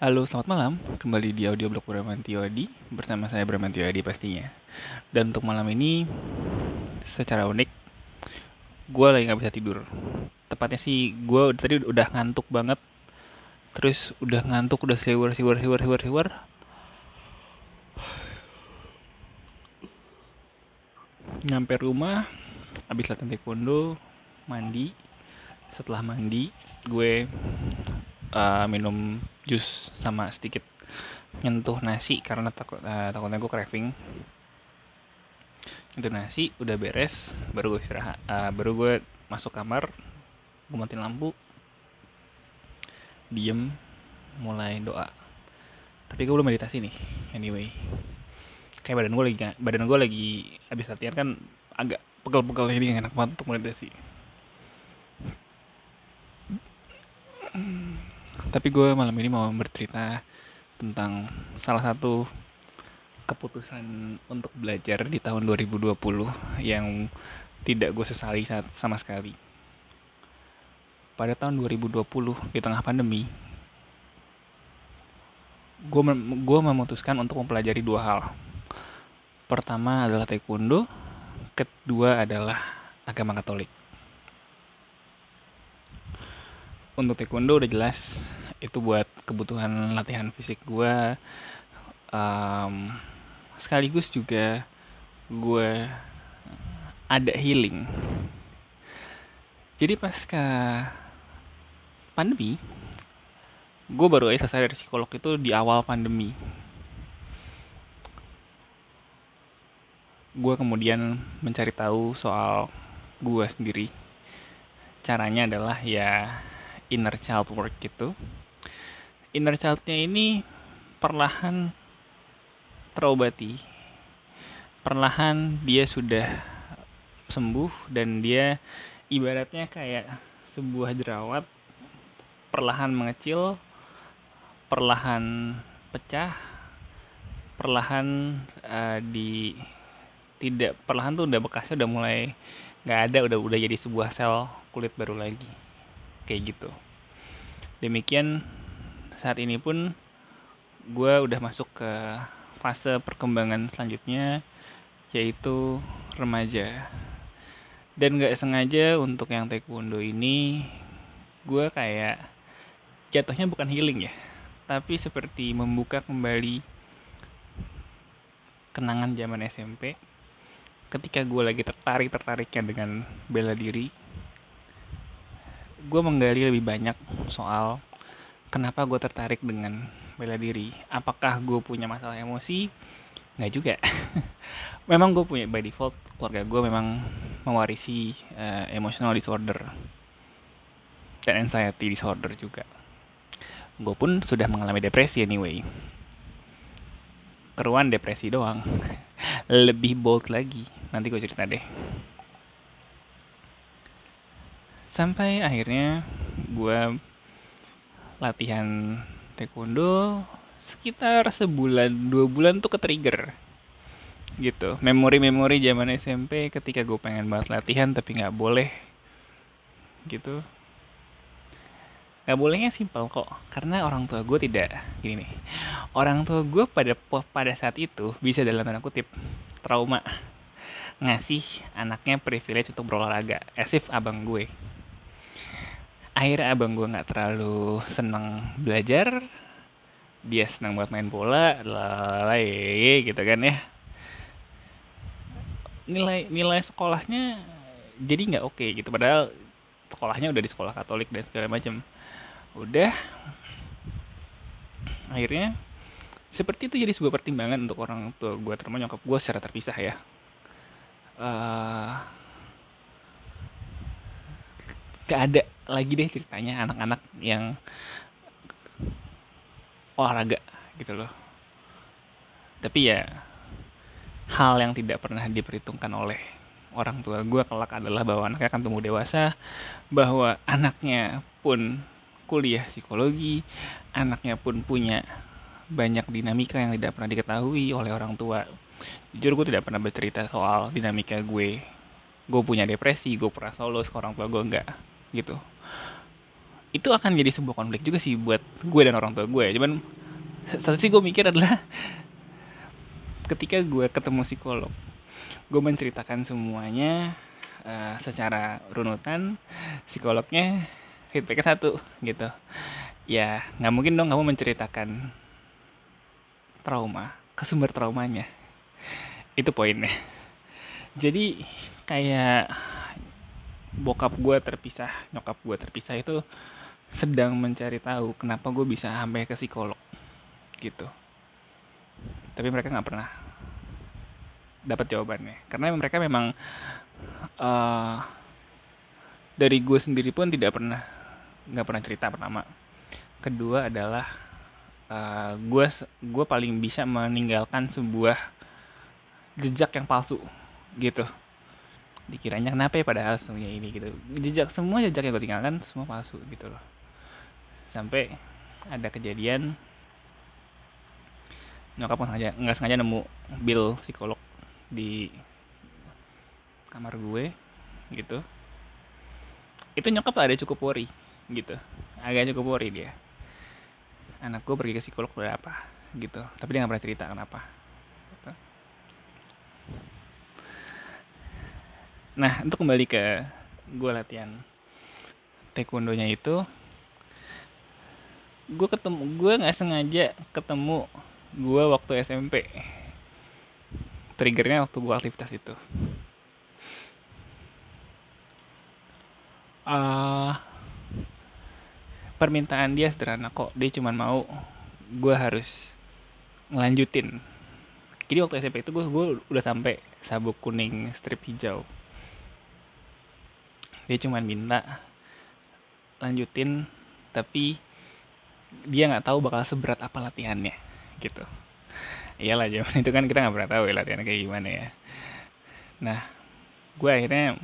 Halo, selamat malam. Kembali di audio blog Bramantio Adi bersama saya Bramantio Adi pastinya. Dan untuk malam ini secara unik gue lagi nggak bisa tidur. Tepatnya sih gue tadi udah ngantuk banget. Terus udah ngantuk, udah siwar siwar siwar siwar siwar. Nyampe rumah, habis latihan taekwondo, mandi. Setelah mandi, gue uh, minum jus sama sedikit nyentuh nasi karena takut uh, takutnya gue craving. Itu nasi udah beres baru gue istirahat uh, baru gue masuk kamar gue matiin lampu. Diem mulai doa. Tapi gue belum meditasi nih anyway. Kayak badan gue lagi badan gue lagi habis latihan kan agak pegel-pegel ini enak banget untuk meditasi tapi gue malam ini mau bercerita tentang salah satu keputusan untuk belajar di tahun 2020 yang tidak gue sesali sama sekali. Pada tahun 2020 di tengah pandemi, gue gue memutuskan untuk mempelajari dua hal. Pertama adalah taekwondo, kedua adalah agama Katolik. Untuk taekwondo udah jelas itu buat kebutuhan latihan fisik gue um, sekaligus juga gue ada healing. Jadi pas ke pandemi gue baru aja selesai dari psikolog itu di awal pandemi. Gue kemudian mencari tahu soal gue sendiri. Caranya adalah ya inner child work gitu inner childnya ini perlahan terobati. Perlahan dia sudah sembuh dan dia ibaratnya kayak sebuah jerawat perlahan mengecil perlahan pecah perlahan uh, di tidak perlahan tuh udah bekasnya udah mulai nggak ada udah udah jadi sebuah sel kulit baru lagi. Kayak gitu. Demikian saat ini pun gue udah masuk ke fase perkembangan selanjutnya yaitu remaja. Dan gak sengaja untuk yang taekwondo ini gue kayak jatuhnya bukan healing ya tapi seperti membuka kembali kenangan zaman SMP ketika gue lagi tertarik tertariknya dengan bela diri gue menggali lebih banyak soal kenapa gue tertarik dengan bela diri? Apakah gue punya masalah emosi? Nggak juga. Memang gue punya by default keluarga gue memang mewarisi uh, emotional disorder dan anxiety disorder juga. Gue pun sudah mengalami depresi anyway. Keruan depresi doang. Lebih bold lagi. Nanti gue cerita deh. Sampai akhirnya gue latihan taekwondo sekitar sebulan dua bulan tuh ke trigger gitu. Memori-memori zaman SMP ketika gue pengen banget latihan tapi nggak boleh. Gitu. Nggak bolehnya simpel kok karena orang tua gue tidak gini nih. Orang tua gue pada pada saat itu bisa dalam tanda kutip trauma. Ngasih anaknya privilege untuk berolahraga asif abang gue akhirnya abang gue nggak terlalu seneng belajar. Dia senang buat main bola lalai gitu kan ya. Nilai nilai sekolahnya jadi nggak oke okay, gitu. Padahal sekolahnya udah di sekolah Katolik dan segala macam udah. Akhirnya seperti itu jadi sebuah pertimbangan untuk orang tua gue terutama nyokap gue secara terpisah ya. Uh, gak ada lagi deh ceritanya anak-anak yang olahraga gitu loh. Tapi ya hal yang tidak pernah diperhitungkan oleh orang tua gue kelak adalah bahwa anaknya akan tumbuh dewasa bahwa anaknya pun kuliah psikologi anaknya pun punya banyak dinamika yang tidak pernah diketahui oleh orang tua. Jujur gue tidak pernah bercerita soal dinamika gue. Gue punya depresi gue pernah solo seorang tua gue enggak gitu. Itu akan jadi sebuah konflik juga sih buat gue dan orang tua gue. Cuman satu sih gue mikir adalah ketika gue ketemu psikolog gue menceritakan semuanya uh, secara runutan psikolognya feedbacknya satu gitu. Ya nggak mungkin dong kamu menceritakan trauma ke sumber traumanya. Itu poinnya. Jadi kayak bokap gue terpisah nyokap gue terpisah itu sedang mencari tahu kenapa gue bisa sampai ke psikolog gitu. Tapi mereka nggak pernah dapat jawabannya. Karena mereka memang uh, dari gue sendiri pun tidak pernah nggak pernah cerita pertama. Kedua adalah uh, gue gue paling bisa meninggalkan sebuah jejak yang palsu gitu dikiranya kenapa ya padahal semuanya ini? gitu. Jejak semua jejak yang gue tinggalkan semua palsu gitu loh. Sampai ada kejadian nyokap nggak sengaja nggak sengaja nemu bill psikolog di kamar gue gitu. Itu nyokap ada cukup worry gitu. Agak cukup worry dia. Anak gue pergi ke psikolog udah apa gitu. Tapi dia nggak pernah cerita kenapa nah untuk kembali ke gue latihan taekwondonya itu gue ketemu gue nggak sengaja ketemu gue waktu SMP triggernya waktu gue aktivitas itu. Uh, permintaan dia sederhana kok. Dia cuma mau gue harus ngelanjutin. Jadi waktu SMP itu gue gue udah sampai sabuk kuning strip hijau dia cuma minta. Lanjutin tapi dia nggak tahu bakal seberat apa latihannya gitu. Iyalah zaman itu kan kita nggak pernah tahu ya latihan kayak gimana ya. Nah gue akhirnya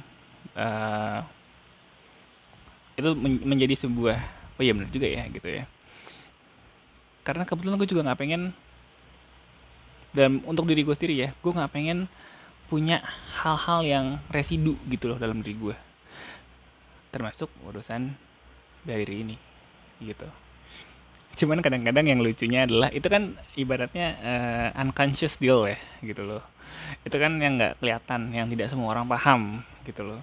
uh, itu men menjadi sebuah oh iya benar juga ya gitu ya. Karena kebetulan gue juga nggak pengen dan untuk diri gue sendiri ya gue nggak pengen punya hal-hal yang residu gitu loh dalam diri gue termasuk urusan dari ini gitu. Cuman kadang-kadang yang lucunya adalah itu kan ibaratnya uh, unconscious deal ya gitu loh. Itu kan yang nggak kelihatan yang tidak semua orang paham gitu loh.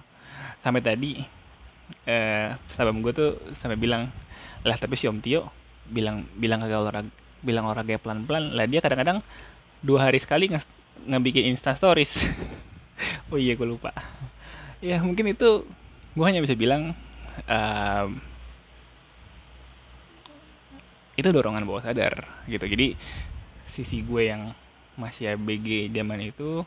Sampai tadi uh, sahabat gue tuh sampai bilang lah tapi si Om Tio bilang bilang kagak olahraga bilang olahraga pelan-pelan. Lah dia kadang-kadang dua hari sekali nge ngebikin insta stories. Oh iya gue lupa. Ya mungkin itu gue hanya bisa bilang uh, itu dorongan bawah sadar gitu. Jadi sisi gue yang masih ABG zaman itu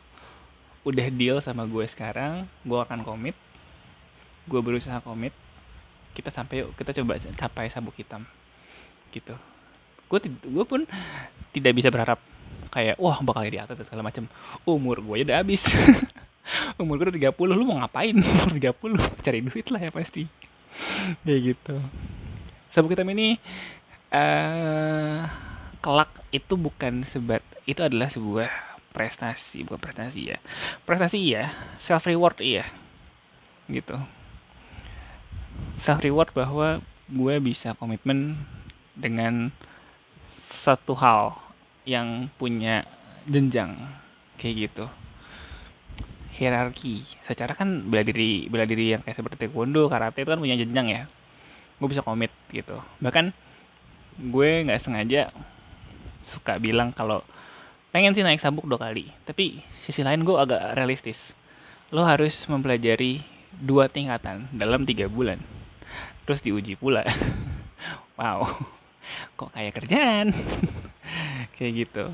udah deal sama gue sekarang gue akan komit gue berusaha komit kita sampai yuk kita coba capai sabuk hitam gitu. Gue gue pun tidak bisa berharap kayak wah bakal di atas segala macam umur gue udah habis umur gue udah 30 lu mau ngapain? Umur 30 cari duit lah ya pasti. Kayak gitu. Sabuk hitam ini uh, kelak itu bukan sebat itu adalah sebuah prestasi bukan prestasi ya. Prestasi ya self reward iya. Gitu. Self reward bahwa gue bisa komitmen dengan satu hal yang punya jenjang. Kayak gitu hierarki. Secara kan bela diri bela diri yang kayak seperti taekwondo karate itu kan punya jenjang ya. Gue bisa komit gitu. Bahkan gue nggak sengaja suka bilang kalau pengen sih naik sabuk dua kali. Tapi sisi lain gue agak realistis. Lo harus mempelajari dua tingkatan dalam tiga bulan. Terus diuji pula. Wow. Kok kayak kerjaan? Kayak gitu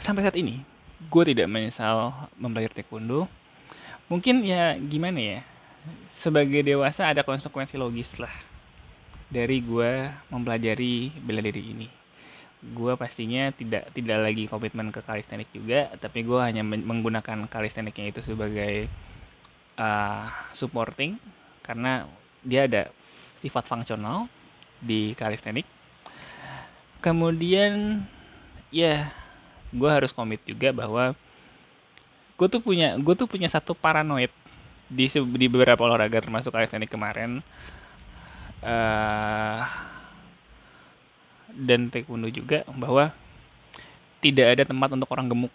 sampai saat ini gue tidak menyesal mempelajari taekwondo. Mungkin ya gimana ya sebagai dewasa ada konsekuensi logis lah dari gue mempelajari bela diri ini. Gue pastinya tidak tidak lagi komitmen ke kalistenik juga tapi gue hanya menggunakan kalisteniknya itu sebagai uh, supporting karena dia ada sifat fungsional di kalistenik kemudian ya gue harus komit juga bahwa gue tuh punya gue tuh punya satu paranoid di di beberapa olahraga termasuk kalisthenik kemarin. Uh, dan taekwondo juga bahwa tidak ada tempat untuk orang gemuk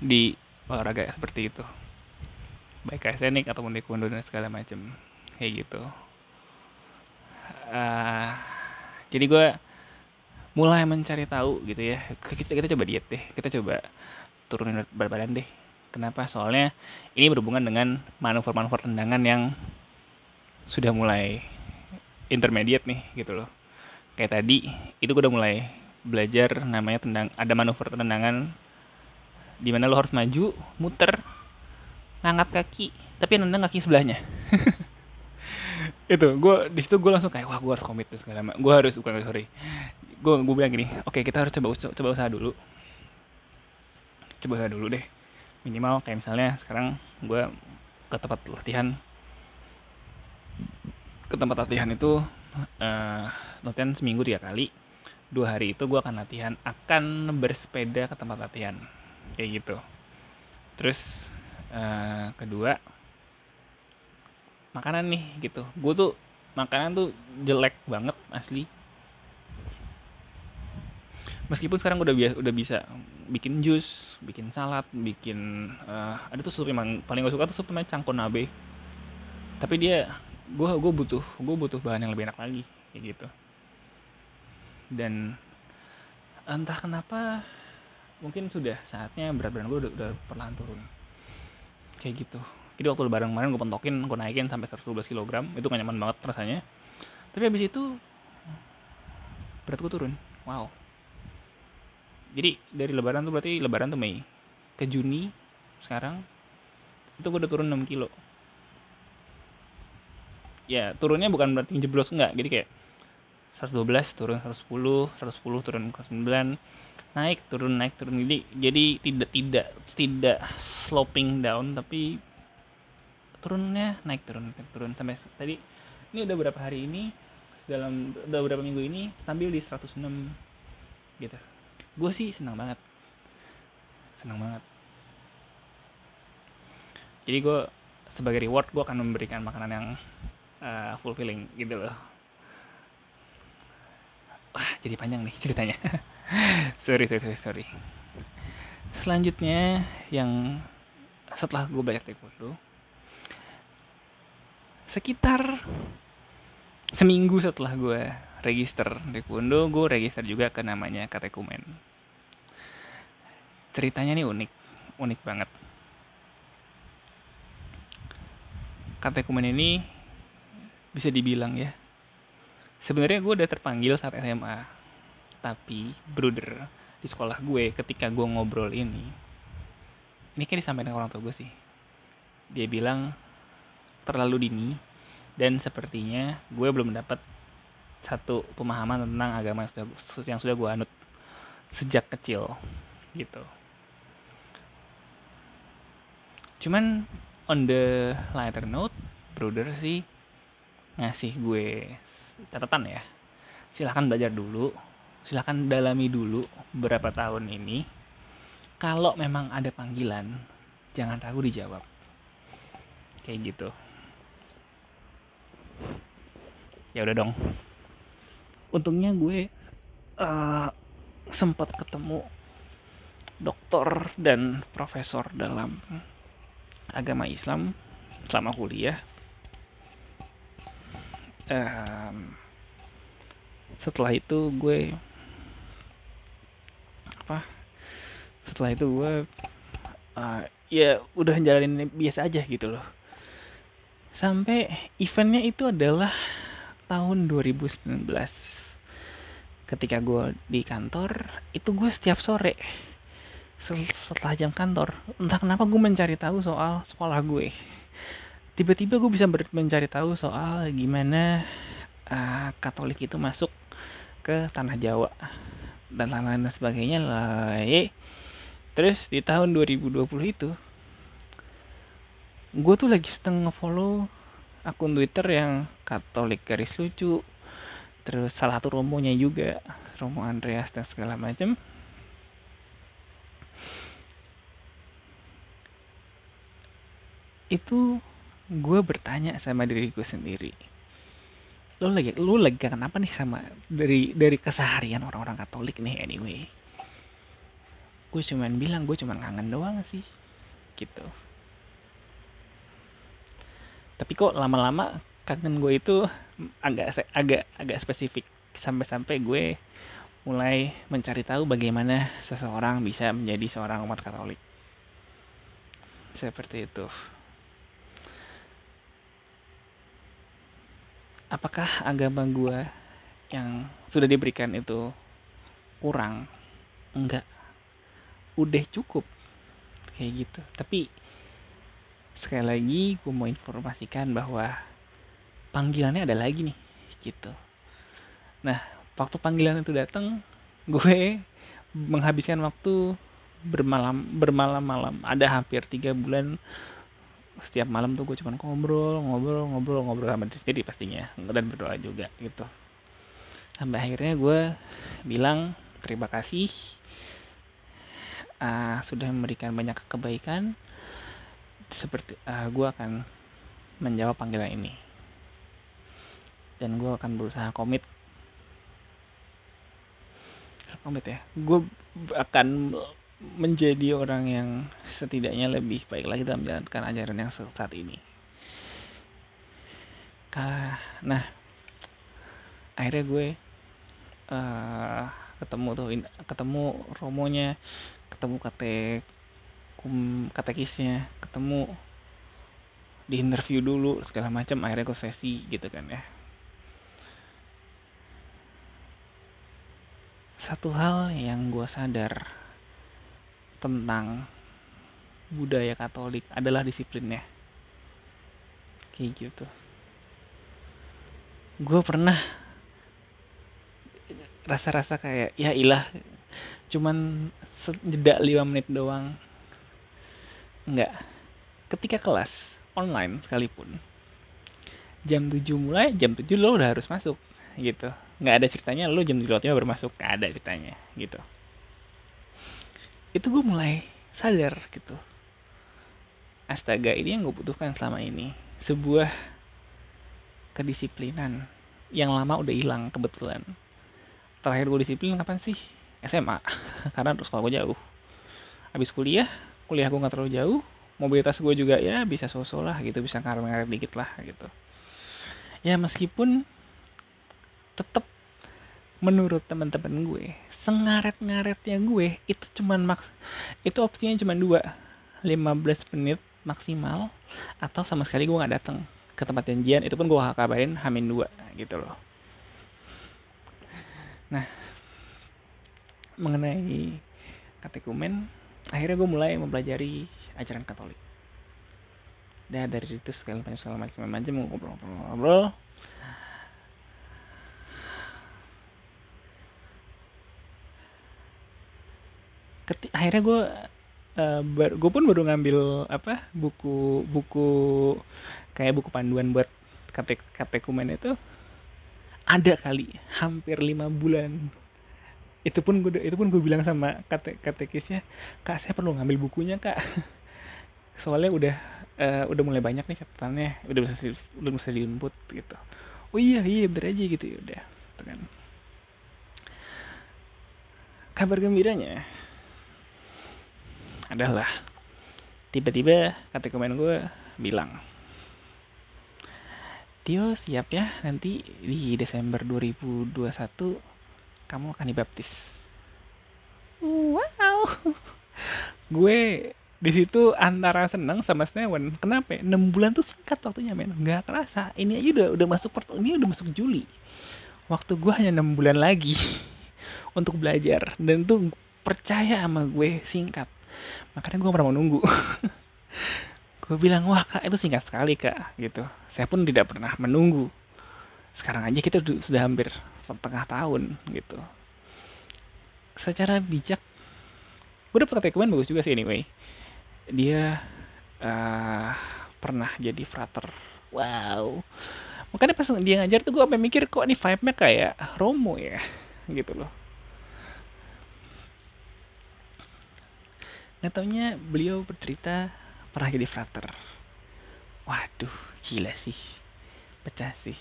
di olahraga seperti itu. Baik kalisthenik ataupun taekwondo dan segala macam kayak gitu. Uh, jadi gue mulai mencari tahu gitu ya. Kita, kita coba diet deh. Kita coba turunin berat badan deh. Kenapa? Soalnya ini berhubungan dengan manuver-manuver tendangan yang sudah mulai intermediate nih gitu loh. Kayak tadi itu gue udah mulai belajar namanya tendang ada manuver tendangan di mana lo harus maju muter ngangkat kaki tapi nendang kaki sebelahnya. Itu gue di situ gue langsung kayak wah gue harus komit segala macam gue harus bukan sorry gue gue bilang gini oke okay, kita harus coba coba usaha dulu. Coba usaha dulu deh. Minimal kayak misalnya sekarang gue ke tempat latihan. Ke tempat latihan itu uh, latihan seminggu tiga kali. Dua hari itu gue akan latihan akan bersepeda ke tempat latihan. Kayak gitu. Terus uh, kedua makanan nih gitu. Gue tuh makanan tuh jelek banget asli meskipun sekarang udah biasa udah bisa bikin jus bikin salad bikin uh, ada tuh sup yang paling gue suka tuh sup namanya cangkon nabe tapi dia gue gue butuh gue butuh bahan yang lebih enak lagi kayak gitu. Dan entah kenapa mungkin sudah saatnya berat badan gue udah, udah perlahan turun. Kayak gitu. Jadi waktu lebaran kemarin gue pentokin gue naikin sampai 112 kg itu gak nyaman banget rasanya. Tapi habis itu berat gue turun. Wow jadi dari lebaran tuh berarti lebaran tuh Mei. Ke Juni sekarang itu gue udah turun 6 kilo. Ya turunnya bukan berarti jeblos enggak. Jadi kayak 112 turun 110 110 turun ke 9 naik turun naik turun. Jadi jadi tidak tidak tidak sloping down tapi turunnya naik turun naik turun. Sampai tadi ini udah berapa hari ini dalam udah beberapa minggu ini stabil di 106 gitu gue sih senang banget. Senang banget. Jadi gue sebagai reward gue akan memberikan makanan yang uh, fulfilling gitu loh. Wah jadi panjang nih ceritanya. Sorry sorry sorry selanjutnya yang setelah gue belajar taekwondo sekitar seminggu setelah gue register. Taekwondo gue register juga ke namanya katekumen. Ceritanya nih unik unik banget. Katekumen ini bisa dibilang ya sebenarnya gue udah terpanggil saat SMA tapi brother di sekolah gue ketika gue ngobrol ini ini kayak disampaikan orang tua gue sih. Dia bilang terlalu dini dan sepertinya gue belum dapat satu pemahaman tentang agama yang sudah, yang sudah gue anut sejak kecil gitu. Cuman on the lighter note brother sih ngasih gue catatan ya. Silahkan belajar dulu silahkan dalami dulu beberapa tahun ini. Kalau memang ada panggilan jangan ragu dijawab. Kayak gitu. Ya udah dong untungnya gue uh, sempat ketemu dokter dan profesor dalam agama Islam selama kuliah. Um, setelah itu gue apa setelah itu gue uh, ya udah jalanin biasa aja gitu loh. Sampai eventnya itu adalah tahun 2019 ketika gue di kantor itu gue setiap sore setelah jam kantor entah kenapa gue mencari tahu soal sekolah gue tiba-tiba gue bisa mencari tahu soal gimana uh, Katolik itu masuk ke tanah Jawa dan lain-lain sebagainya lah terus di tahun 2020 itu gue tuh lagi sedang ngefollow akun Twitter yang Katolik garis lucu terus salah satu romonya juga Romo Andreas dan segala macam itu gue bertanya sama diri gue sendiri lu lagi lu lagi kenapa nih sama dari dari keseharian orang-orang Katolik nih anyway? Gue cuman bilang gue cuman kangen doang sih gitu. Tapi kok lama-lama kangen gue itu agak agak agak spesifik. Sampai-sampai gue mulai mencari tahu bagaimana seseorang bisa menjadi seorang umat Katolik. Seperti itu. Apakah agama gue yang sudah diberikan itu kurang? Enggak. Udah cukup. Kayak gitu. Tapi sekali lagi gue mau informasikan bahwa panggilannya ada lagi nih gitu. Nah waktu panggilan itu datang gue menghabiskan waktu bermalam bermalam-malam. Ada hampir tiga bulan setiap malam tuh gue cuma ngobrol ngobrol ngobrol ngobrol sama diri sendiri pastinya dan berdoa juga gitu. Sampai akhirnya gue bilang terima kasih uh, sudah memberikan banyak kebaikan seperti uh, gue akan menjawab panggilan ini dan gue akan berusaha komit komit ya gue akan menjadi orang yang setidaknya lebih baik lagi dalam menjalankan ajaran yang saat ini. Nah, akhirnya gue uh, ketemu tuh ketemu romonya, ketemu kate kum katekisnya, ketemu di interview dulu segala macam akhirnya gue sesi gitu kan ya. Satu hal yang gue sadar tentang budaya Katolik adalah disiplinnya. Kayak gitu. Gue pernah rasa-rasa kayak ya ilah cuman jeda 5 menit doang. Enggak ketika kelas online sekalipun jam 7 mulai jam 7 lo udah harus masuk gitu nggak ada ceritanya lo jam 7 baru masuk nggak ada ceritanya gitu. Itu gue mulai sadar gitu. Astaga ini yang gue butuhkan selama ini sebuah kedisiplinan yang lama udah hilang kebetulan. Terakhir gue disiplin kapan sih? SMA karena terus kalau gue jauh. Habis kuliah kuliah gue nggak terlalu jauh mobilitas gue juga ya bisa sosok lah gitu bisa ngaret-ngaret dikit lah gitu. Ya meskipun tetap menurut teman-teman gue sengaret-ngaretnya gue itu cuman mak itu opsinya cuma dua 15 menit maksimal atau sama sekali gue nggak datang ke tempat janjian itu pun gue kabarin hamin dua gitu loh. Nah mengenai katekumen akhirnya gue mulai mempelajari ajaran Katolik. Dan dari itu segala macam segala macam macam ngobrol-ngobrol akhirnya gue uh, gue pun baru ngambil apa buku buku kayak buku panduan buat KP KPkumen itu. Ada kali hampir lima bulan. Itu pun gue itu pun gue bilang sama kate katekisnya kak saya perlu ngambil bukunya kak. Soalnya udah uh, udah mulai banyak nih catatannya udah bisa udah bisa diinput gitu. Oh iya iya bener aja gitu ya udah gitu kan. Kabar gembiranya adalah tiba-tiba kata komen gue bilang Tio siap ya nanti di Desember 2021 kamu akan dibaptis. Wow. Gue di situ antara senang sama senewan. Kenapa 6 bulan tuh singkat waktunya men. Nggak kerasa. Ini aja udah udah masuk ini udah masuk Juli. Waktu gue hanya 6 bulan lagi untuk belajar. Dan tuh percaya sama gue singkat makanya gue pernah menunggu. Gue bilang wah kak itu singkat sekali kak gitu. Saya pun tidak pernah menunggu. Sekarang aja kita sudah hampir setengah tahun gitu. Secara bijak gue dapet rekomen bagus juga sih anyway. Dia uh, pernah jadi frater. Wow. Makanya pas dia ngajar tuh gue apa mikir kok ini vibe-nya kayak Romo ya? Gitu loh Nggak taunya beliau bercerita pernah jadi frater. Waduh. gila sih. Pecah sih.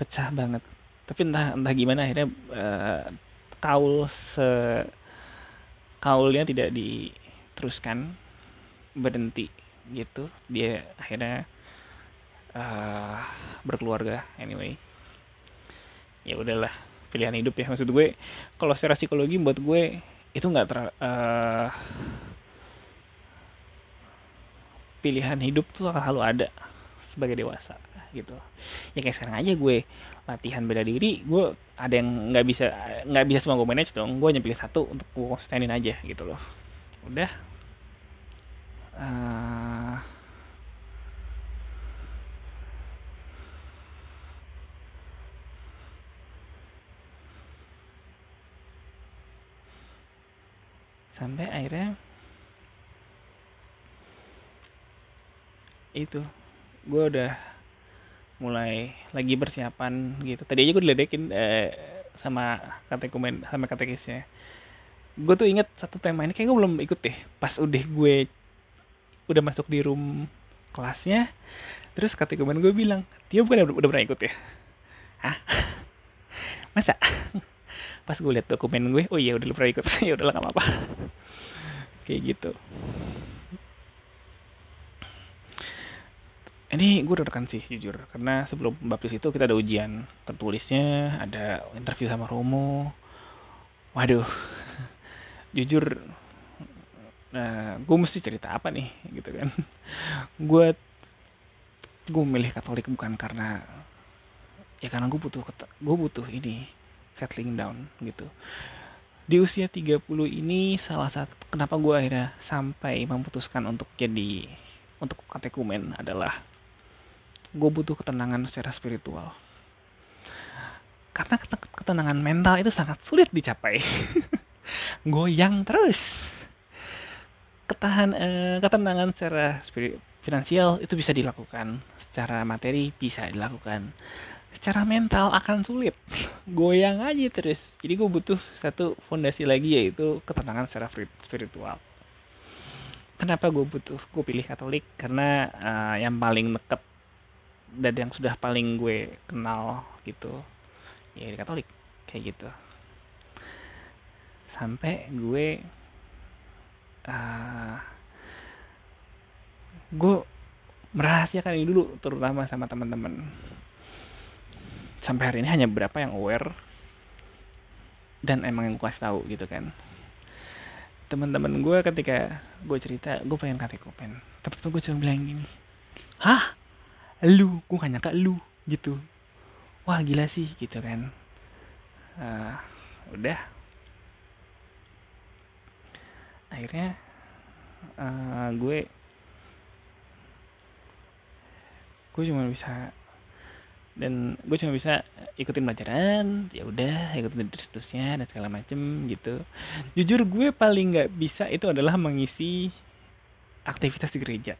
Pecah banget. Tapi entah entah gimana akhirnya uh, kaul se kaulnya tidak diteruskan berhenti gitu. Dia akhirnya uh, berkeluarga anyway. Ya udahlah pilihan hidup ya. Maksud gue kalau secara psikologi buat gue itu nggak ter uh, pilihan hidup tuh selalu ada sebagai dewasa gitu. Ya kayak sekarang aja gue latihan bela diri gue ada yang nggak bisa nggak bisa semua gue manage dong. Gue hanya pilih satu untuk gue konsistenin aja gitu loh. Udah. Uh, sampai akhirnya itu gue udah mulai lagi persiapan gitu. Tadi aja gue diledekin eh, sama katekumen sama katekisnya. Gue tuh inget satu tema ini kayak gue belum ikut deh. Pas udah gue udah masuk di room kelasnya terus katekumen gue bilang dia bukan udah, udah pernah ikut ya? Ah masa pas gue liat dokumen gue oh iya udah pernah ikut? Ya udahlah gak apa-apa. Kayak gitu. Ini gue udah sih jujur. Karena sebelum baptis itu kita ada ujian tertulisnya ada interview sama Romo. Waduh. Jujur nah gue mesti cerita apa nih gitu kan. Gue gue milih Katolik bukan karena ya karena gue butuh gue butuh ini settling down gitu. Di usia 30 ini salah satu kenapa gue akhirnya sampai memutuskan untuk jadi untuk katekumen adalah gue butuh ketenangan secara spiritual. Karena ketenangan mental itu sangat sulit dicapai. Goyang terus. Ketahan eh, ketenangan secara finansial itu bisa dilakukan. Secara materi bisa dilakukan secara mental akan sulit. Goyang aja terus. Jadi gue butuh satu fondasi lagi yaitu ketenangan secara spiritual. Kenapa gue butuh gue pilih Katolik? Karena uh, yang paling deket dan yang sudah paling gue kenal gitu ya di Katolik. Kayak gitu. Sampai gue uh, gue merahasiakan ini dulu terutama sama teman-teman sampai hari ini hanya berapa yang aware dan emang yang gue kasih tahu gitu kan. Teman-teman gue ketika gue cerita gue pengen komen. Tapi gue cuma bilang gini hah? Lu gue gak nyangka lu gitu. Wah gila sih gitu kan. Uh, udah. Akhirnya uh, gue gue cuma bisa dan gue cuma bisa ikutin pelajaran ya udah ikutin terusnya dan segala macem gitu. Jujur gue paling nggak bisa itu adalah mengisi aktivitas di gereja.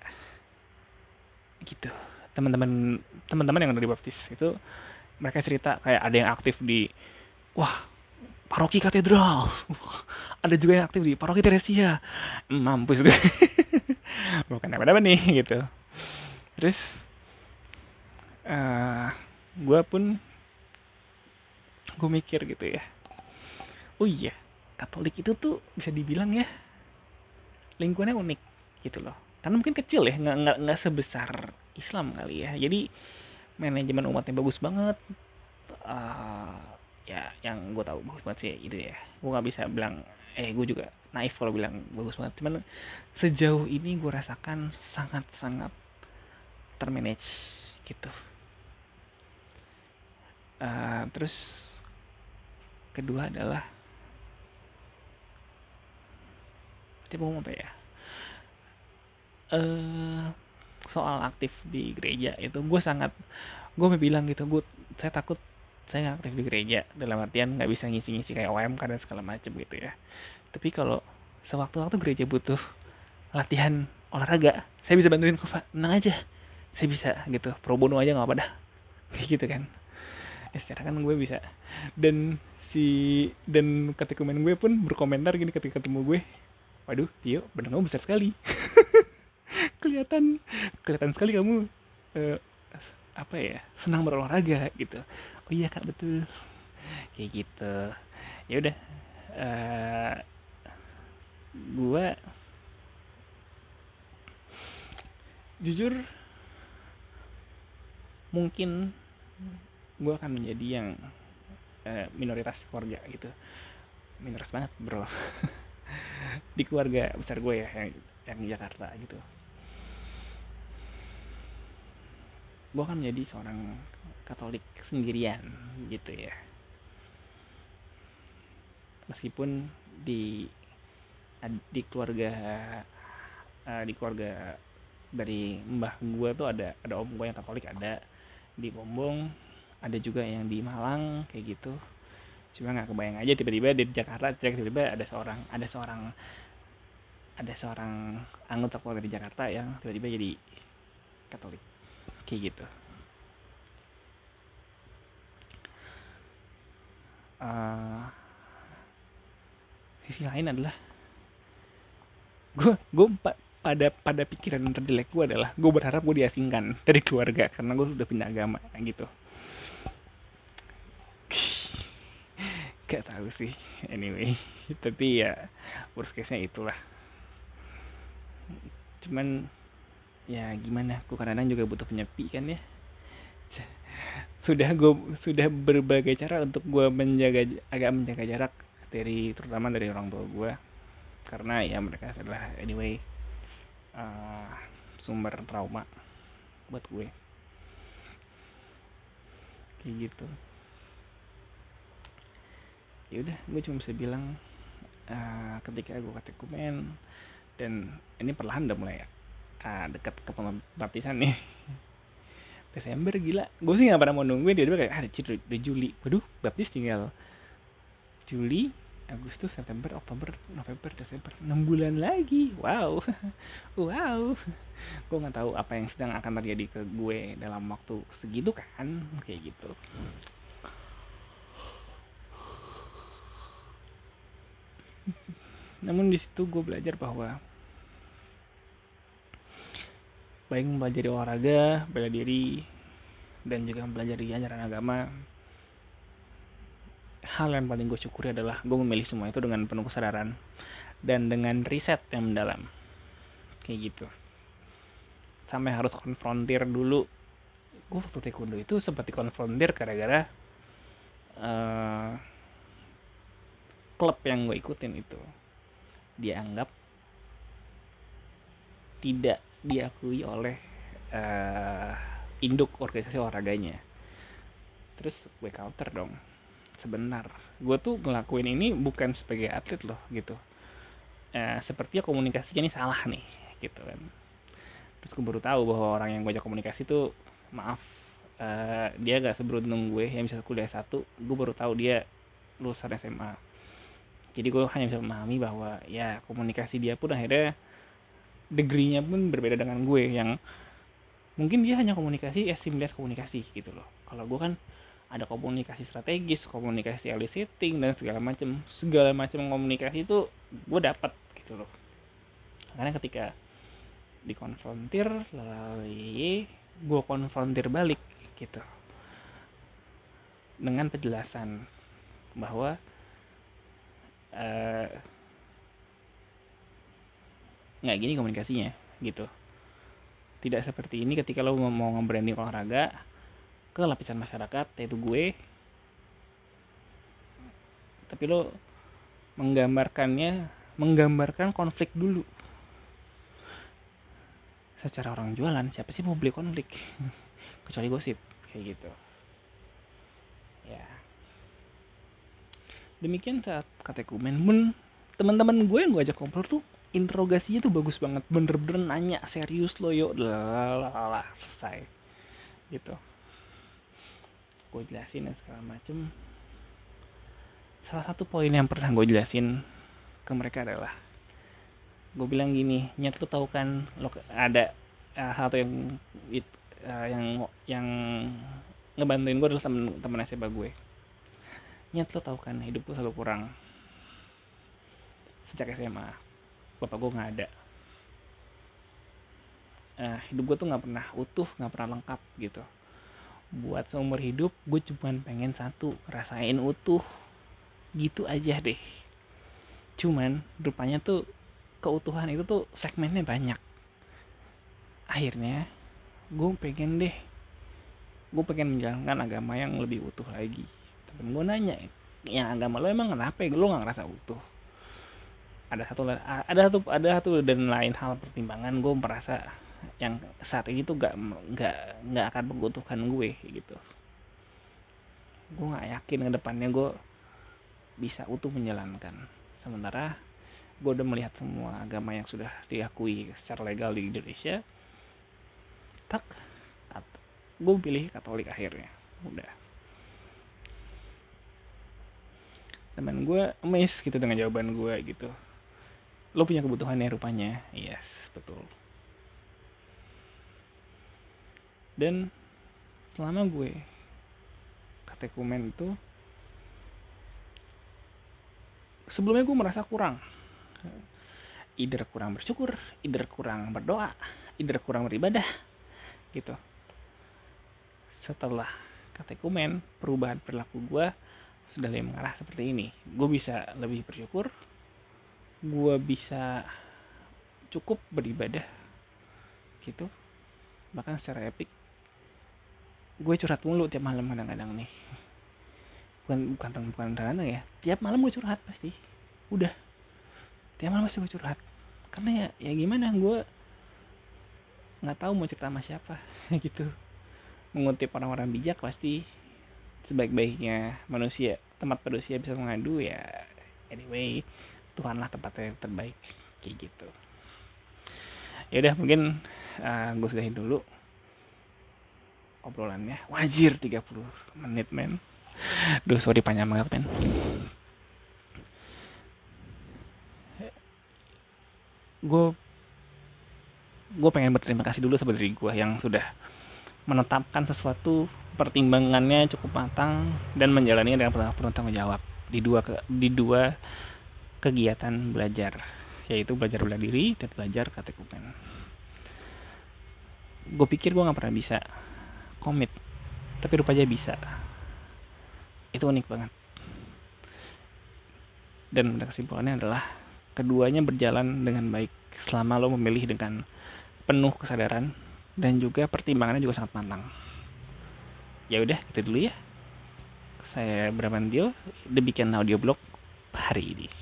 Gitu. Teman-teman teman-teman yang udah dibaptis itu mereka cerita kayak ada yang aktif di wah paroki katedral. Ada juga yang aktif di paroki Teresia. Mampus gue. Bukan apa-apa nih gitu. Terus uh, eh, gue pun gue mikir gitu ya. Oh iya Katolik itu tuh bisa dibilang ya lingkungannya unik gitu loh. Karena mungkin kecil ya nggak nggak nggak sebesar Islam kali ya. Jadi manajemen umatnya bagus banget. Uh, ya yang gue tahu bagus banget sih itu ya. Gue nggak bisa bilang eh gue juga naif kalau bilang bagus banget. Cuman sejauh ini gue rasakan sangat sangat termanage gitu uh, terus kedua adalah tadi mau apa ya? Uh, soal aktif di gereja itu gue sangat gue mau bilang gitu gue saya takut saya nggak aktif di gereja dalam artian nggak bisa ngisi-ngisi kayak OM dan segala macem gitu ya. Tapi kalau sewaktu-waktu gereja butuh latihan olahraga saya bisa bantuin kok pak tenang aja saya bisa gitu. Pro bono aja nggak apa dah. Kayak gitu kan ya secara kan gue bisa. Dan si dan komen gue pun berkomentar gini ketika ketemu gue waduh Tio benar besar sekali. Kelihatan kelihatan sekali kamu uh, apa ya senang berolahraga gitu. Oh iya kak betul. Kayak gitu. Ya udah uh, gua jujur mungkin gue akan menjadi yang uh, minoritas keluarga gitu. Minoritas banget bro. Di keluarga besar gue ya yang yang di Jakarta gitu. Gue akan menjadi seorang Katolik sendirian gitu ya. Meskipun di di keluarga uh, di keluarga dari mbah gue tuh ada ada om gue yang Katolik ada. Di Bombong ada juga yang di Malang kayak gitu. Cuma nggak kebayang aja tiba-tiba di Jakarta tiba-tiba ada seorang ada seorang ada seorang anggota keluarga di Jakarta yang tiba-tiba jadi Katolik. Kayak gitu. Uh, sisi lain adalah gue gue pada pada pikiran terjelek gue adalah gue berharap gue diasingkan dari keluarga karena gue sudah pindah agama gitu gak tahu sih. Anyway tapi ya worst case nya itulah. Cuman ya gimana aku kadang-kadang juga butuh penyepi kan ya. Sudah gue sudah berbagai cara untuk gue menjaga agak menjaga jarak dari terutama dari orang tua gue karena ya mereka adalah anyway uh, sumber trauma buat gue. Kayak gitu ya udah gue cuma bisa bilang uh, ketika gue katekumen dan ini perlahan udah mulai uh, dekat ke pembaptisan nih. Desember gila. Gue sih gak pernah mau nungguin dia kayak ah udah Juli. Waduh baptis tinggal Juli Agustus September Oktober November Desember. 6 bulan lagi. Wow. Wow. Gue nggak tahu apa yang sedang akan terjadi ke gue dalam waktu segitu kan. Kayak gitu namun di situ gue belajar bahwa baik mempelajari olahraga bela diri dan juga mempelajari ajaran agama hal yang paling gue syukuri adalah gue memilih semua itu dengan penuh kesadaran dan dengan riset yang mendalam. Kayak gitu. Sampai harus konfrontir dulu. Gue waktu taekwondo itu seperti konfrontir gara-gara uh, klub yang gue ikutin itu dianggap tidak diakui oleh uh, induk organisasi olahraganya. Terus gue counter dong. Sebentar. Gue tuh ngelakuin ini bukan sebagai atlet loh gitu. Uh, sepertinya komunikasinya ini salah nih gitu kan. Terus gue baru tahu bahwa orang yang gue ajak komunikasi tuh maaf uh, dia gak seberuntung gue yang bisa kuliah satu. Gue baru tahu dia lulusan SMA jadi gue hanya bisa memahami bahwa ya komunikasi dia pun akhirnya degree-nya pun berbeda dengan gue yang mungkin dia hanya komunikasi S19 komunikasi gitu loh. Kalau gue kan ada komunikasi strategis komunikasi early setting dan segala macam segala macam komunikasi itu gue dapat gitu loh. Karena ketika dikonfrontir lalu gue konfrontir balik gitu. Dengan penjelasan bahwa uh, gini komunikasinya gitu. Tidak seperti ini ketika lo mau nge-branding olahraga ke lapisan masyarakat yaitu gue. Tapi lo menggambarkannya menggambarkan konflik dulu. Secara orang jualan siapa sih mau beli konflik? Kecuali gosip kayak gitu. Ya demikian saat katekumen pun teman-teman gue yang gue ajak ngobrol tuh interogasinya tuh bagus banget. Bener-bener nanya serius lo yuk. Lah selesai. Gitu. Gue jelasin dan segala macem. Salah satu poin yang pernah gue jelasin ke mereka adalah gue bilang gini nyat lo tau kan lo ada uh, hal yang uh, yang yang ngebantuin gue adalah temen temen SMA gue nyat lo tau kan hidup lo selalu kurang. Sejak SMA bapak gue nggak ada. Uh, hidup gue tuh nggak pernah utuh nggak pernah lengkap gitu. Buat seumur hidup gue cuma pengen satu rasain utuh. Gitu aja deh. Cuman rupanya tuh keutuhan itu tuh segmennya banyak. Akhirnya gue pengen deh gue pengen menjalankan agama yang lebih utuh lagi tapi gue nanya yang agama lo emang kenapa ya? Lo nggak ngerasa utuh? Ada satu ada satu ada satu dan lain hal pertimbangan gue merasa yang saat ini tuh gak nggak nggak akan membutuhkan gue gitu. Gue nggak yakin ke depannya gue bisa utuh menjalankan. Sementara gue udah melihat semua agama yang sudah diakui secara legal di Indonesia tak gue pilih Katolik akhirnya. Udah teman gue emes gitu dengan jawaban gue gitu. Lo punya kebutuhannya rupanya. Yes betul. Dan selama gue katekumen itu sebelumnya gue merasa kurang. Either kurang bersyukur either kurang berdoa either kurang beribadah gitu. Setelah katekumen perubahan perilaku gue sudah lebih mengarah seperti ini. Gue bisa lebih bersyukur. Gue bisa cukup beribadah. Gitu. Bahkan secara epic. Gue curhat mulu tiap malam kadang-kadang nih. Bukan bukan bukan karena ya. Tiap malam gue curhat pasti. Udah. Tiap malam pasti gue curhat. Karena ya ya gimana? Gue nggak tahu mau cerita sama siapa. Gitu. Mengutip orang-orang bijak pasti sebaik-baiknya manusia tempat manusia bisa mengadu ya anyway Tuhanlah tempatnya yang terbaik kayak gitu. Ya udah mungkin uh, gue sudahin dulu obrolannya. Wajir 30 menit men. Duh sorry panjang banget men. Gue gue pengen berterima kasih dulu sama diri gue yang sudah menetapkan sesuatu pertimbangannya cukup matang dan menjalani dengan penuh tanggung jawab. Di dua ke, di dua kegiatan belajar yaitu belajar bela diri dan belajar katekumen. Gue pikir gue nggak pernah bisa komit tapi rupanya bisa. Itu unik banget. Dan kesimpulannya adalah keduanya berjalan dengan baik selama lo memilih dengan penuh kesadaran dan juga pertimbangannya juga sangat matang. Ya udah itu dulu ya. Saya Bramantio demikian audio blog hari ini